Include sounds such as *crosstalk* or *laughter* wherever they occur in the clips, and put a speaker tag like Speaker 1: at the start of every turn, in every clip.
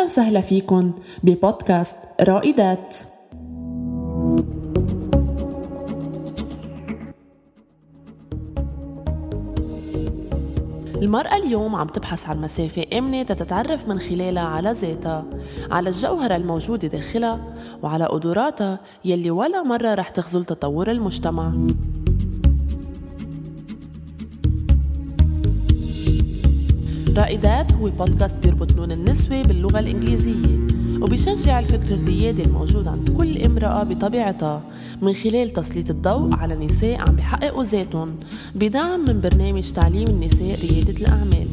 Speaker 1: أهلا وسهلا فيكن ببودكاست رائدات. المرأة اليوم عم تبحث عن مسافة آمنة تتعرف من خلالها على ذاتها على الجوهرة الموجودة داخلها وعلى قدراتها يلي ولا مرة رح تخزل تطور المجتمع. رائدات هو بودكاست بيربط لون النسوة باللغة الإنجليزية وبيشجع الفكر الريادي الموجود عند كل امرأة بطبيعتها. من خلال تسليط الضوء على نساء عم بيحققوا ذاتهم بدعم من برنامج تعليم النساء ريادة الأعمال.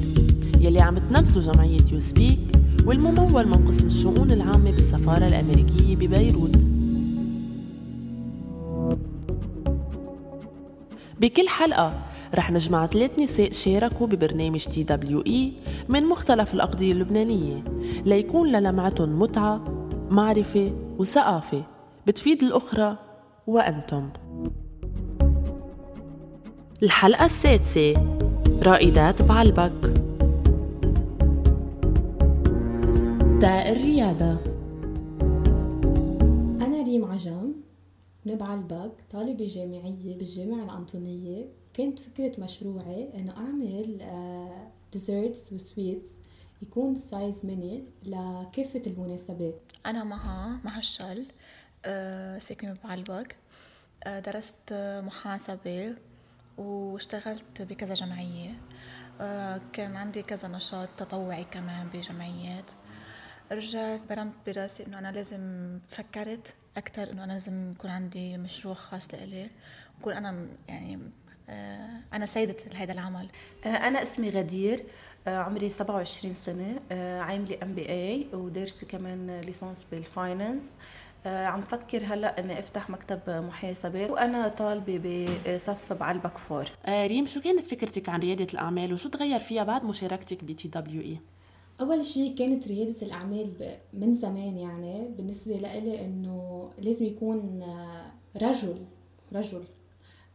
Speaker 1: يلي عم تنفذه جمعية يو سبيك والممول من قسم الشؤون العامة بالسفارة الأمريكية ببيروت. بكل حلقة رح نجمع ثلاث نساء شاركوا ببرنامج TWE من مختلف الأقضية اللبنانية ليكون للمعتهم متعة معرفة وثقافة. بتفيد الأخرى وأنتم. الحلقة السادسة رائدات بعلبك. تاء الريادة.
Speaker 2: أنا ريم عجم من بعلبك طالبة جامعية بالجامعة الأنطونية. كانت فكرة مشروعي إنه أعمل desserts و sweets يكون size mini لكافة المناسبات.
Speaker 3: أنا مها مها الشل آه، ساكنة بعلبك آه، درست محاسبة واشتغلت بكذا جمعية. آه، كان عندي كذا نشاط تطوعي كمان بجمعيات. رجعت برمت براسي إنه أنا لازم فكرت أكثر إنه أنا لازم يكون عندي مشروع خاص لإلي. وكون أنا يعني أنا سيدة هذا العمل.
Speaker 4: أنا اسمي غدير. عمري 27 سنة. عاملة MBA ودارسه كمان ليسانس بال finance عم فكر هلأ إني أفتح مكتب محاسبة. وأنا طالبة بصف بعلبك فور
Speaker 1: ريم شو كانت فكرتك عن ريادة الأعمال وشو تغير فيها بعد مشاركتك ب TWE
Speaker 2: أول شيء كانت ريادة الأعمال من زمان يعني بالنسبة لإلي إنه لازم يكون رجل رجل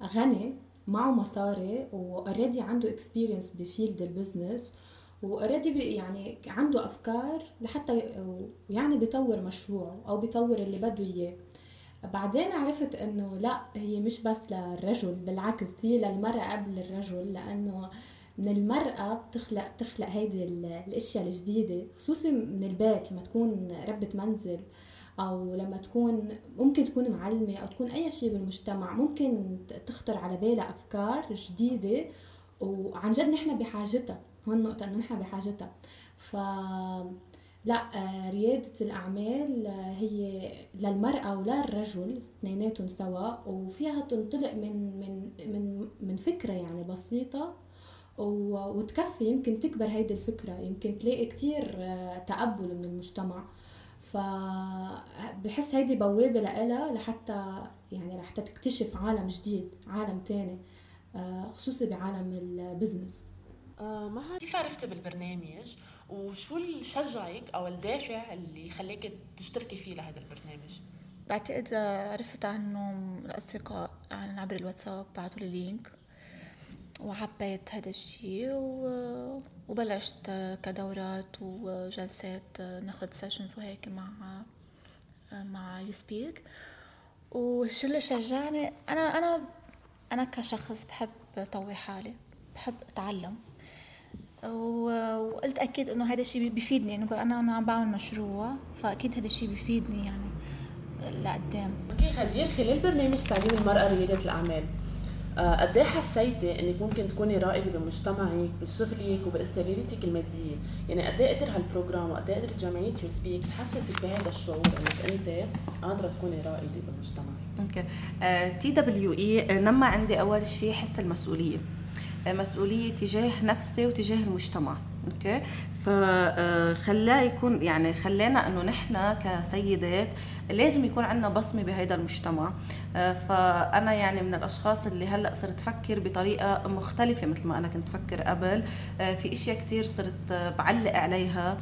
Speaker 2: غني. معه مصاري و already عنده experience ب field ال business و already يعني عنده أفكار لحتى يعني بيطور مشروعه أو بيطور اللي بده إياه. بعدين عرفت إنه لا هي مش بس للرجل بالعكس هي للمرأة قبل الرجل لأنه من المرأة بتخلق بتخلق هيدي الأشياء الجديدة خصوصي من البيت لما تكون ربة منزل. أو لما تكون ممكن تكون معلمة أو تكون أي شيء بالمجتمع ممكن تخطر على بالها أفكار جديدة وعن جد نحن بحاجتها هون النقطة إنه نحن بحاجتها. ف لا ريادة الأعمال هي للمرأة وللرجل اثنيناتهم سوا وفيها تنطلق من من من من فكرة يعني بسيطة وتكفي يمكن تكبر هيدي الفكرة يمكن تلاقي كتير تقبل من المجتمع. فبحس هيدي بوابة لإلها لحتى يعني لحتى تكتشف عالم جديد عالم تاني خصوصي بعالم البزنس.
Speaker 1: آه كيف عرفتي بالبرنامج؟ وشو اللي شجعك أو الدافع اللي خليك تشتركي فيه لهذا البرنامج؟
Speaker 3: بعتقد عرفت عنه الأصدقاء عن عبر الواتساب بعثوا لي link. وعبيت هذا الشيء وبلشت كدورات وجلسات ناخد sessions وهيك مع مع U Speak والشيء اللي شجعني؟ أنا أنا أنا كشخص بحب طور حالي بحب أتعلم. وقلت أكيد إنه هذا الشيء بيفيدني إنه أنا أنا عم بعمل مشروع فأكيد هذا الشيء بيفيدني يعني لقدام.
Speaker 1: Okay غدير خلال برنامج تعليم المرأة ريادة الأعمال. قد إيه حسيتي إنك ممكن تكوني رائدة بمجتمعك بشغلك وباستقلاليتك المادية؟ يعني قد إيه قدر هال program وقد إيه قدرت جمعية U Speak تحسسك بهذا الشعور إنك أنت قادرة تكوني رائدة بمجتمعك؟
Speaker 4: Okay. TWE نمى عندي أول شيء حس المسؤولية. مسؤولية تجاه نفسي وتجاه المجتمع. Okay؟ فخلاه يكون يعني خلانا إنه نحن كسيدات لازم يكون عندنا بصمة بهذا المجتمع. فأنا يعني من الأشخاص اللي هلأ صرت أفكر بطريقة مختلفة مثل ما أنا كنت أفكر قبل. في إشياء كثير صرت بعلق عليها. آه،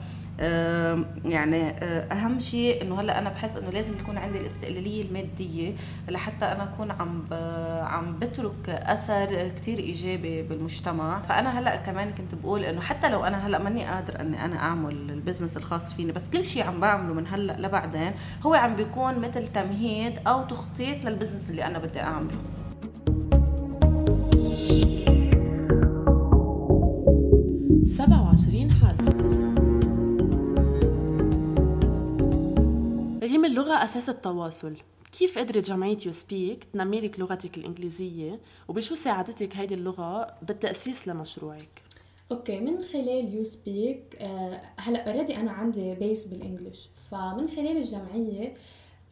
Speaker 4: يعني آه، أهم شيء إنه هلأ أنا بحس إنه لازم يكون عندي الاستقلالية المادية لحتى أنا أكون عم عم بترك أثر كتير إيجابي بالمجتمع. فأنا هلأ كمان كنت بقول إنه حتى لو أنا هلأ ماني قادر إني أنا أعمل ال business الخاص فيني بس كل شيء عم بعمله من هلأ لبعدين هو عم بيكون مثل تمهيد أو تخطيط لل business اللي أنا بدي أعمله.
Speaker 1: 27 حرف ريم اللغة أساس التواصل. كيف قدرت جمعية يو سبيك تنمي لك لغتك الإنجليزية؟ وبشو ساعدتك هيدي اللغة بالتأسيس لمشروعك؟
Speaker 2: okay من خلال يو سبيك آه هلأ already أنا عندي base بال English فمن خلال الجمعية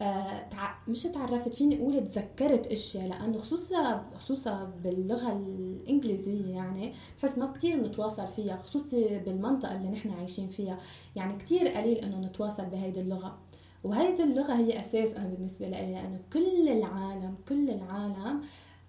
Speaker 2: آه مش تعرفت فيني أقول تذكرت أشياء لأنه خصوصا خصوصا باللغة الإنجليزية يعني بحس ما كثير بنتواصل فيها خصوصي بالمنطقة اللي نحن عايشين فيها. يعني كثير قليل إنه نتواصل بهيدي اللغة. وهيدي اللغة هي أساس أنا بالنسبة لي لأنه كل العالم كل العالم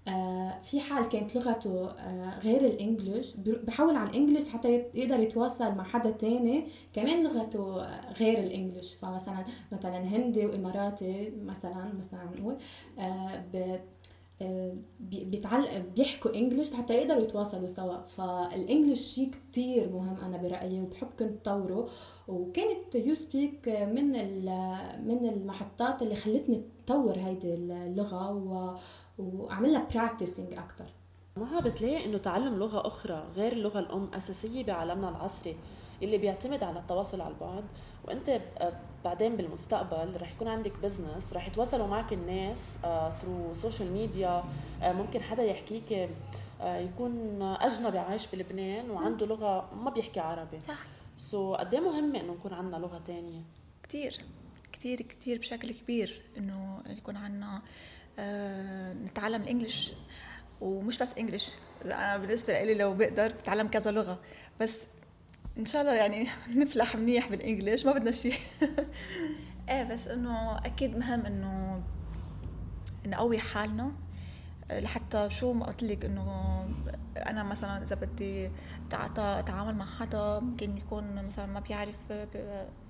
Speaker 2: آه، في حال كانت لغته آه، غير الإنجليش بحول على الإنجليش حتى يقدر يتواصل مع حدا تاني كمان لغته آه، غير ال English. فمثلا مثلا هندي وإماراتي مثلا مثلا نقول بيتعلق بيحكوا English حتى يقدروا يتواصلوا سوا. فال English شيء كتير مهم أنا برأيي وبحب كنت طوره. وكانت يو سبيك من من المحطات اللي خلتني اطور هيدي اللغة و وأعمل لها practicing أكثر
Speaker 1: ما بتلاقي إنه تعلم لغة أخرى غير اللغة الأم أساسية بعالمنا العصري اللي بيعتمد على التواصل على البعد وانت بعدين بالمستقبل رح يكون عندك business رح يتواصلوا معك الناس through social media ممكن حدا يحكيك آه، يكون أجنبي عايش بلبنان وعنده لغة ما بيحكي عربي.
Speaker 3: صح.
Speaker 1: so, قد إيه مهم إنه نكون عندنا لغة تانية؟
Speaker 3: كثير كثير كثير بشكل كبير إنه يكون عندنا آه نتعلم ال English ومش بس English أنا بالنسبة لي لو بقدر بتعلم كذا لغة. بس إن شاء الله يعني *laughs* نفلح منيح بالإنجليش ما بدنا شيء. *laughs* إيه بس إنه أكيد مهم إنه نقوي حالنا لحتى شو ما قلت لك إنه أنا مثلا إذا بدي أتعامل مع حدا ممكن يكون مثلا ما بيعرف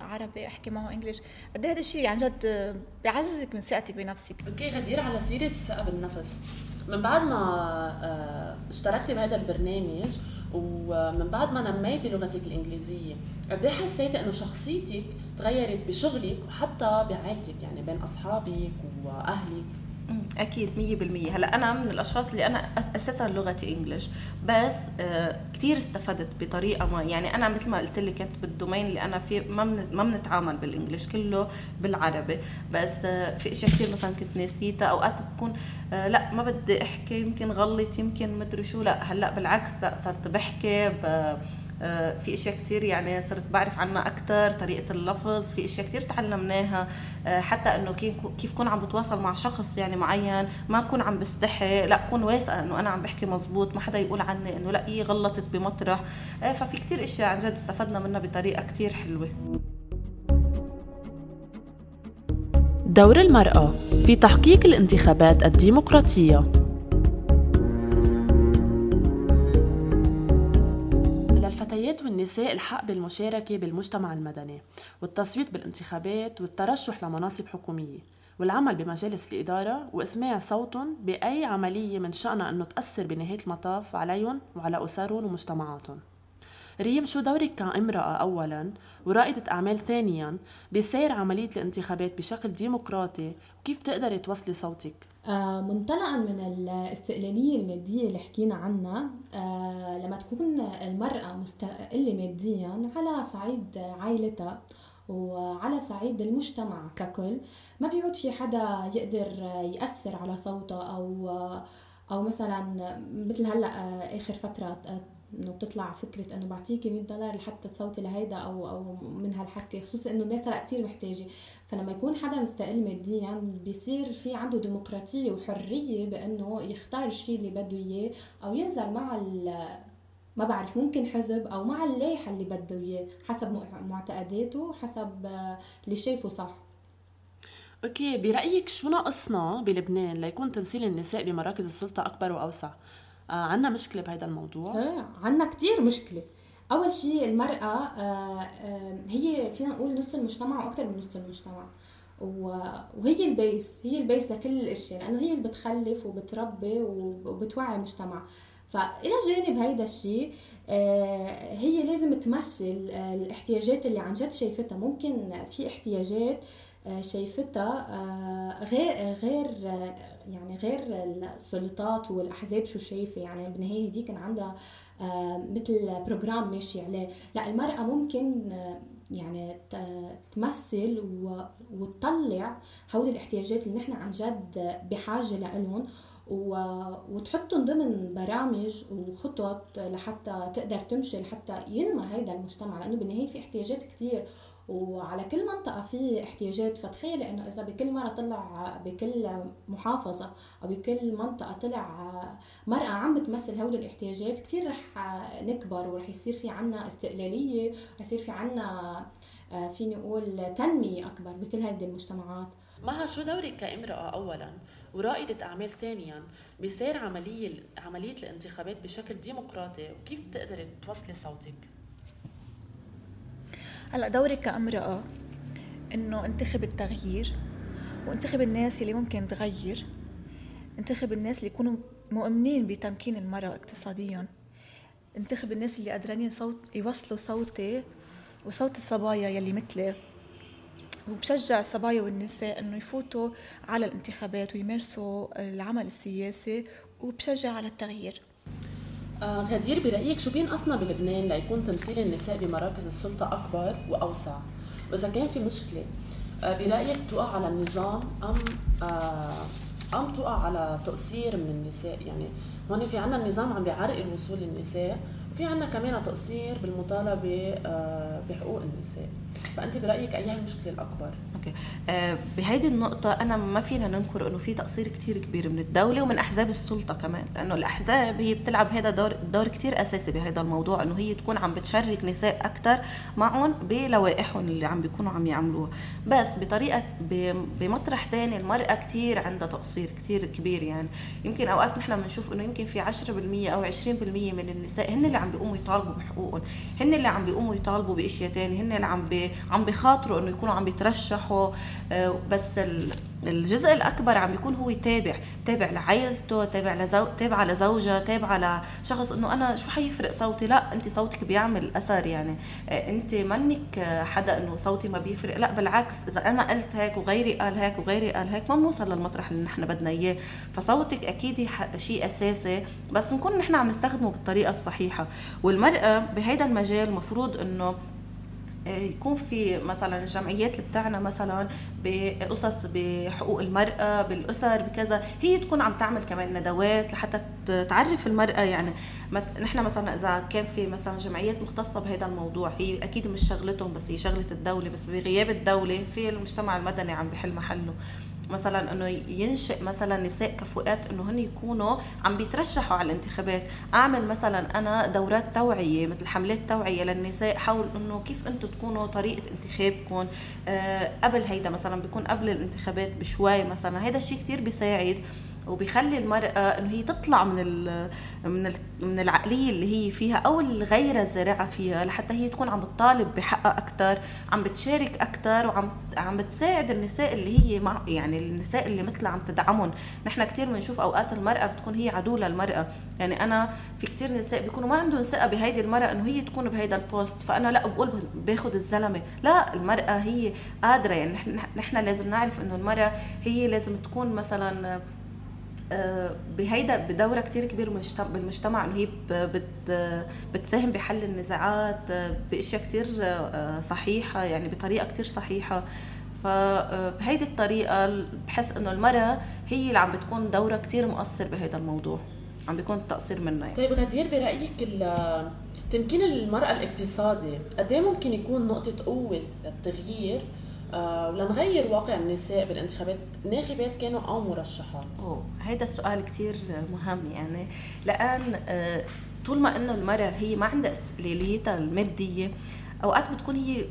Speaker 3: عربي أحكي معه إنجليش. قد إيه هذا الشيء عن جد بيعززك من ثقتك بنفسك.
Speaker 1: أوكي غدير على سيرة الثقة بالنفس. من بعد ما آه، اشتركتي بهذا البرنامج ومن بعد ما نميتي لغتك الإنجليزية قد إيه حسيتي إنه شخصيتك تغيرت بشغلك وحتى بعائلتك يعني بين أصحابك وأهلك؟
Speaker 4: أكيد مية بالمية. هلا أنا من الأشخاص اللي أنا أساسا لغتي انجلش بس آه كثير استفدت بطريقة ما. يعني أنا مثل ما قلت لك كنت بالدومين اللي أنا فيه ما من ما بنتعامل بالانجلش كله بالعربي. بس آه في أشياء كثير مثلا كنت نسيتها أوقات بكون آه لا ما بدي أحكي يمكن غلط يمكن مدري شو لا هلا بالعكس لا صرت بحكي آه، في أشياء كثير يعني صرت بعرف عنها أكثر طريقة اللفظ في أشياء كثير تعلمناها آه، حتى إنه كيف كون عم بتواصل مع شخص يعني معين ما اكون عم بستحي لا اكون واثقة إنه أنا عم بحكي مزبوط ما حدا يقول عني إنه لا إيه غلطت بمطرح. آه، ففي كثير أشياء عن جد استفدنا منها بطريقة كثير حلوة.
Speaker 1: دور المرأة في تحقيق الانتخابات الديمقراطية. والنساء الحق بالمشاركة بالمجتمع المدني والتصويت بالانتخابات والترشح لمناصب حكومية والعمل بمجالس الإدارة وإسماع صوتهم بأي عملية من شأنها أنه تأثر بنهاية المطاف عليهم وعلى أسرهم ومجتمعاتهم. ريم شو دورك كامرأة أولا ورائدة أعمال ثانيا بسير عملية الانتخابات بشكل ديمقراطي وكيف تقدري توصلي صوتك؟
Speaker 2: آه منطلقا من الاستقلالية المادية اللي حكينا عنها آه لما تكون المرأة مستقلة ماديا على صعيد عائلتها وعلى صعيد المجتمع ككل ما بيعود في حدا يقدر يأثر على صوته أو أو مثلا مثل هلأ آه، آخر فترة إنه بتطلع فكرة إنه بعطيكي 100 دولار لحتى تصوتي لهيدا أو أو من هالحكي خصوصا إنه الناس هلأ كثير محتاجة. فلما يكون حدا مستقل ماديا بيصير في عنده ديمقراطية وحرية بإنه يختار الشيء اللي بده إياه أو ينزل مع ما بعرف ممكن حزب أو مع اللائحة اللي بده إياه حسب معتقداته حسب اللي شايفه صح.
Speaker 1: أوكي برأيك شو ناقصنا بلبنان ليكون تمثيل النساء بمراكز السلطة أكبر وأوسع؟ آه عنا مشكلة بهذا الموضوع.
Speaker 2: إيه عنا كثير مشكلة. أول شيء المرأة آه، آه، هي فينا نقول نص المجتمع وأكثر من نص المجتمع. وهي ال base هي ال base لكل الأشياء لأنه هي اللي بتخلف وبتربي وبتوعي المجتمع فإلى جانب هيدا الشيء آه، هي لازم تمثل الاحتياجات اللي عن جد شايفتها. ممكن في احتياجات شايفتها غير غير يعني غير السلطات والأحزاب شو شايفة؟ يعني بالنهاية دي كان عندها مثل بروجرام ماشي عليه. لا المرأة ممكن يعني تمثل وتطلع هول الاحتياجات اللي نحن عن جد بحاجة لهم وتحطهم ضمن برامج وخطط لحتى تقدر تمشي لحتى ينمى هيدا المجتمع. لأنه بالنهاية في احتياجات كثير وعلى كل منطقة في احتياجات فتخيل إنه إذا بكل مرة طلع بكل محافظة أو بكل منطقة طلع مرأة عم بتمثل هول الاحتياجات كتير رح نكبر ورح يصير في عنا استقلالية ورح يصير في عنا آه، فيني أقول تنمية أكبر بكل هذه المجتمعات
Speaker 1: مها شو دورك كامرأة اولا ورائدة أعمال ثانيا بسير عملية عملية الانتخابات بشكل ديمقراطي وكيف بتقدري توصلي صوتك؟
Speaker 3: هلأ دوري كامرأة إنه انتخب التغيير وانتخب الناس اللي ممكن تغير انتخب الناس اللي يكونوا مؤمنين بتمكين المرأة اقتصاديا انتخب الناس اللي قادرين صوت يوصلوا صوتي وصوت الصبايا يلي مثلي. وبشجع الصبايا والنساء إنه يفوتوا على الانتخابات ويمارسوا العمل السياسي وبشجع على التغيير.
Speaker 1: آه غدير برأيك شو بينقصنا بلبنان ليكون تمثيل النساء بمراكز السلطة أكبر وأوسع؟ وإذا كان في مشكلة آه برأيك تقع على النظام أم آه أم تقع على تقصير من النساء يعني هون في عنا النظام عم بيعرقل وصول النساء وفي عنا كمان تقصير بالمطالبة آه، بحقوق النساء. فأنت برأيك أي هي المشكلة الأكبر؟
Speaker 4: أوكي. آه بهيدي النقطة أنا ما فينا ننكر إنه في تقصير كتير كبير من الدولة ومن أحزاب السلطة كمان لأنه الأحزاب هي بتلعب هذا دور دور كثير أساسي بهذا الموضوع إنه هي تكون عم بتشارك نساء أكثر معهم بلوائحهم اللي عم بيكونوا عم يعملوها. بس بطريقة بمطرح ثاني المرأة كثير عندها تقصير كثير كبير يعني. يمكن أوقات نحن بنشوف إنه يمكن في 10% أو 20% من النساء هن اللي عم بيقوموا يطالبوا بحقوقهم. هن اللي عم بيقوموا يطالبوا بإشياء ثانية هن اللي عم بي عم بيخاطروا إنه يكونوا عم بيترشحوا. آه، بس الجزء الأكبر عم بيكون هو تابع تابع لعائلته تابع لزو... تابع لزوجة تابع لشخص إنه أنا شو حيفرق صوتي؟ لا انت صوتك بيعمل أثر يعني. آه، انت منك حدا إنه صوتي ما بيفرق. لا بالعكس إذا أنا قلت هيك وغيري قال هيك وغيري قال هيك ما بنوصل للمطرح اللي نحن بدنا إياه. فصوتك أكيد شيء أساسي بس نكون نحن عم نستخدمه بالطريقة الصحيحة. والمرأة بهيدا المجال مفروض إنه يكون في مثلا الجمعيات اللي بتاعنا مثلا بقصص بحقوق المرأة بالأسر بكذا هي تكون عم تعمل كمان ندوات لحتى تعرف المرأة يعني. نحن مثلا إذا كان في مثلا جمعيات مختصة بهذا الموضوع هي أكيد مش شغلتهم بس هي شغلة الدولة بس بغياب الدولة في المجتمع المدني عم بحل محله. مثلا إنه ينشئ مثلا نساء كفؤات إنه هن يكونوا عم بيترشحوا على الانتخابات. أعمل مثلا أنا دورات توعية مثل حملات توعية للنساء حول إنه كيف أنتم تكونوا طريقة انتخابكم. آه قبل هيدا مثلا بيكون قبل الانتخابات بشوي مثلا. هذا الشيء كثير بيساعد وبيخلي المرأة إنه هي تطلع من من من العقلية اللي هي فيها أو الغير الزارعة فيها لحتى هي تكون عم بتطالب بحقها أكثر عم بتشارك أكثر وعم عم بتساعد النساء اللي هي مع يعني النساء اللي مثلها عم تدعمهم. نحن كثير بنشوف أوقات المرأة بتكون هي عدو للمرأة. يعني أنا في كثير نساء بيكونوا ما عندهم ثقة بهيدي المرأة إنه هي تكون بهيدا البوست فأنا لا بقول باخذ الزلمة. لا المرأة هي قادرة. يعني نحن لازم نعرف إنه المرأة هي لازم تكون مثلا بهيدا بدورة كتير كبير بالمجتمع إنه هي بتساهم بحل النزاعات آه، بأشياء كتير آه، صحيحة يعني بطريقة كتير صحيحة. فبهيدي الطريقة بحس إنه المرأة هي اللي عم بتكون دورها كتير مؤثر بهيدا الموضوع. عم بيكون التقصير منها يعني.
Speaker 1: طيب غدير برأيك تمكين المرأة الاقتصادي قد إيه ممكن يكون نقطة قوة للتغيير؟ آه ولنغير واقع النساء بالانتخابات ناخبات كانوا أو مرشحات.
Speaker 4: أوه. هيدا السؤال كتير مهم يعني. لأن آه طول ما إنه المرأة هي ما عندها استقلاليتها المادية أوقات بتكون هي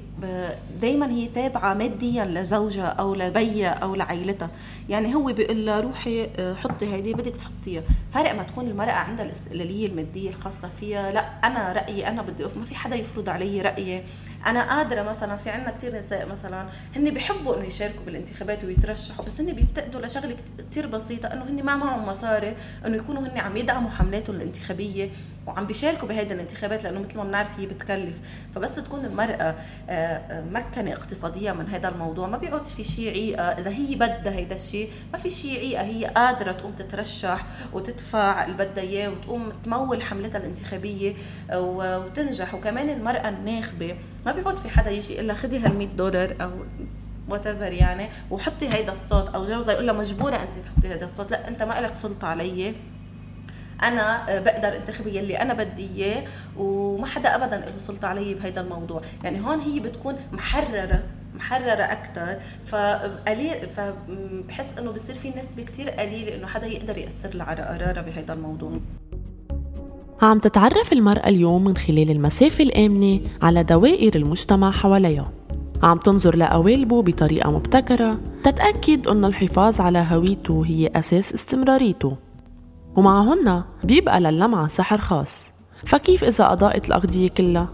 Speaker 4: دائما هي تابعة ماديا لزوجها أو لبيها أو لعائلتها. يعني هو بيقول لها روحي آه، حطي هيدي بدك تحطيها. فرق ما تكون المرأة عندها الاستقلاليه المادية الخاصة فيها لا أنا رأيي أنا بدي ما في حدا يفرض علي رأيي. أنا قادرة مثلا في عندنا كثير نساء مثلا هن بيحبوا إنه يشاركوا بالانتخابات ويترشحوا بس هن بيفتقدوا لشغلة كثير بسيطة إنه هن ما معهم مصاري إنه يكونوا هن عم يدعموا حملاتهم الانتخابية وعم بيشاركوا بهيدي الانتخابات لأنه مثل ما بنعرف هي بتكلف. فبس تكون المرأة آه، آه، مكنة اقتصاديا من هذا الموضوع ما بيعود في شيء عيقة. إذا هي بدها هيدا الشيء ما في شيء عيقة هي قادرة تقوم تترشح وتدفع اللي بدها إياه وتقوم تمول حملتها الانتخابية وتنجح. وكمان المرأة الناخبة ما بيعود في حدا يجي لها خذي هال 100 دولار أو وات يعني وحطي هيدا الصوت أو جوزها يقول لها مجبورة أنت تحطي هيدا الصوت لا أنت ما لك سلطة علي. أنا بقدر انتخب يلي أنا بدي إياه وما حدا ابدا له سلطة علي بهيدا الموضوع. يعني هون هي بتكون محررة محررة أكثر فقليل فبحس إنه بصير في نسبة كثير قليلة إنه حدا يقدر يأثر على قرارها بهيدا الموضوع.
Speaker 1: عم تتعرف المرأة اليوم من خلال المسافة الآمنة على دوائر المجتمع حواليها. عم تنظر لقوالبه بطريقة مبتكرة تتأكد أن الحفاظ على هويته هي أساس استمراريته. ومعهن بيبقى للمعة سحر خاص. فكيف إذا أضاءت الأغذية كلها؟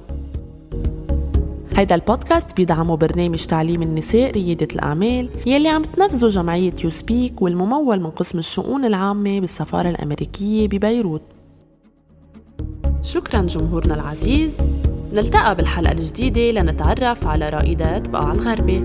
Speaker 1: هيدا البودكاست بيدعمه برنامج تعليم النساء ريادة الأعمال يلي عم تنفذه جمعية يو سبيك والممول من قسم الشؤون العامة بالسفارة الأمريكية ببيروت. شكرا جمهورنا العزيز. نلتقى بالحلقة الجديدة لنتعرف على رائدات بقاع الغربي